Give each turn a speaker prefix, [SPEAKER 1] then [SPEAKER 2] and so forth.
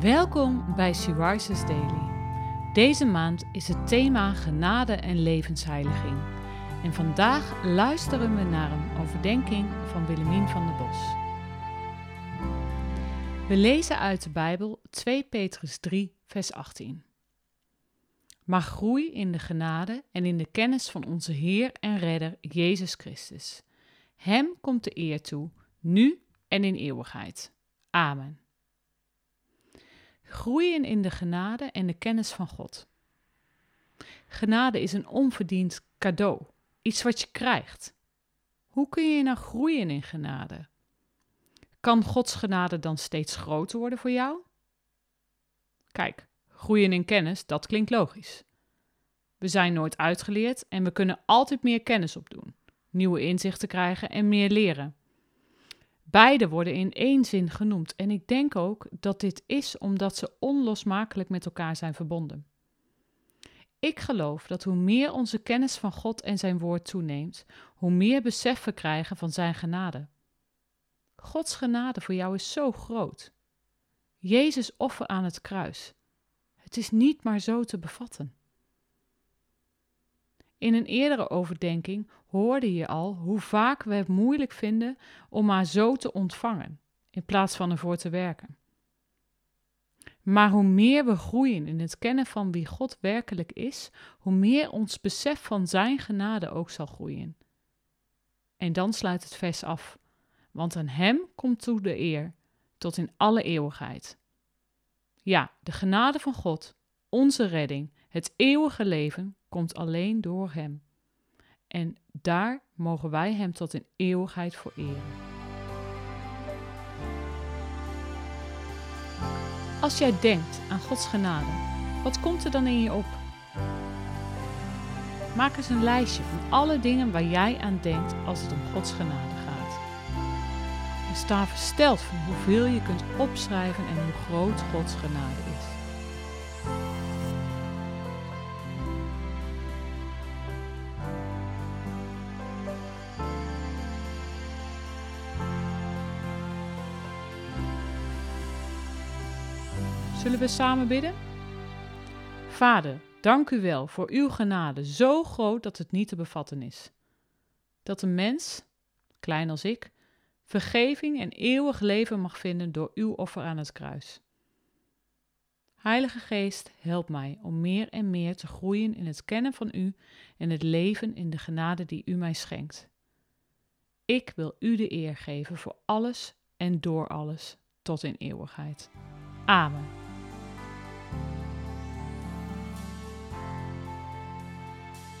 [SPEAKER 1] Welkom bij Syriza's Daily. Deze maand is het thema genade en levensheiliging. En vandaag luisteren we naar een overdenking van Willemien van der Bos. We lezen uit de Bijbel 2 Petrus 3, vers 18. Maar groei in de genade en in de kennis van onze Heer en Redder Jezus Christus. Hem komt de eer toe, nu en in eeuwigheid. Amen. Groeien in de genade en de kennis van God. Genade is een onverdiend cadeau, iets wat je krijgt. Hoe kun je nou groeien in genade? Kan Gods genade dan steeds groter worden voor jou? Kijk, groeien in kennis, dat klinkt logisch. We zijn nooit uitgeleerd en we kunnen altijd meer kennis opdoen, nieuwe inzichten krijgen en meer leren. Beide worden in één zin genoemd en ik denk ook dat dit is omdat ze onlosmakelijk met elkaar zijn verbonden. Ik geloof dat hoe meer onze kennis van God en zijn woord toeneemt, hoe meer besef we krijgen van zijn genade. Gods genade voor jou is zo groot. Jezus offer aan het kruis. Het is niet maar zo te bevatten. In een eerdere overdenking hoorde je al hoe vaak we het moeilijk vinden om maar zo te ontvangen, in plaats van ervoor te werken. Maar hoe meer we groeien in het kennen van wie God werkelijk is, hoe meer ons besef van Zijn genade ook zal groeien. En dan sluit het vers af, want aan Hem komt toe de eer, tot in alle eeuwigheid. Ja, de genade van God, onze redding, het eeuwige leven, komt alleen door Hem. En daar mogen wij Hem tot in eeuwigheid voor eren. Als jij denkt aan Gods genade, wat komt er dan in je op? Maak eens een lijstje van alle dingen waar jij aan denkt als het om Gods genade gaat. En sta versteld van hoeveel je kunt opschrijven en hoe groot Gods genade is. Zullen we samen bidden? Vader, dank u wel voor uw genade, zo groot dat het niet te bevatten is. Dat een mens, klein als ik, vergeving en eeuwig leven mag vinden door uw offer aan het kruis. Heilige Geest, help mij om meer en meer te groeien in het kennen van u en het leven in de genade die u mij schenkt. Ik wil u de eer geven voor alles en door alles tot in eeuwigheid. Amen.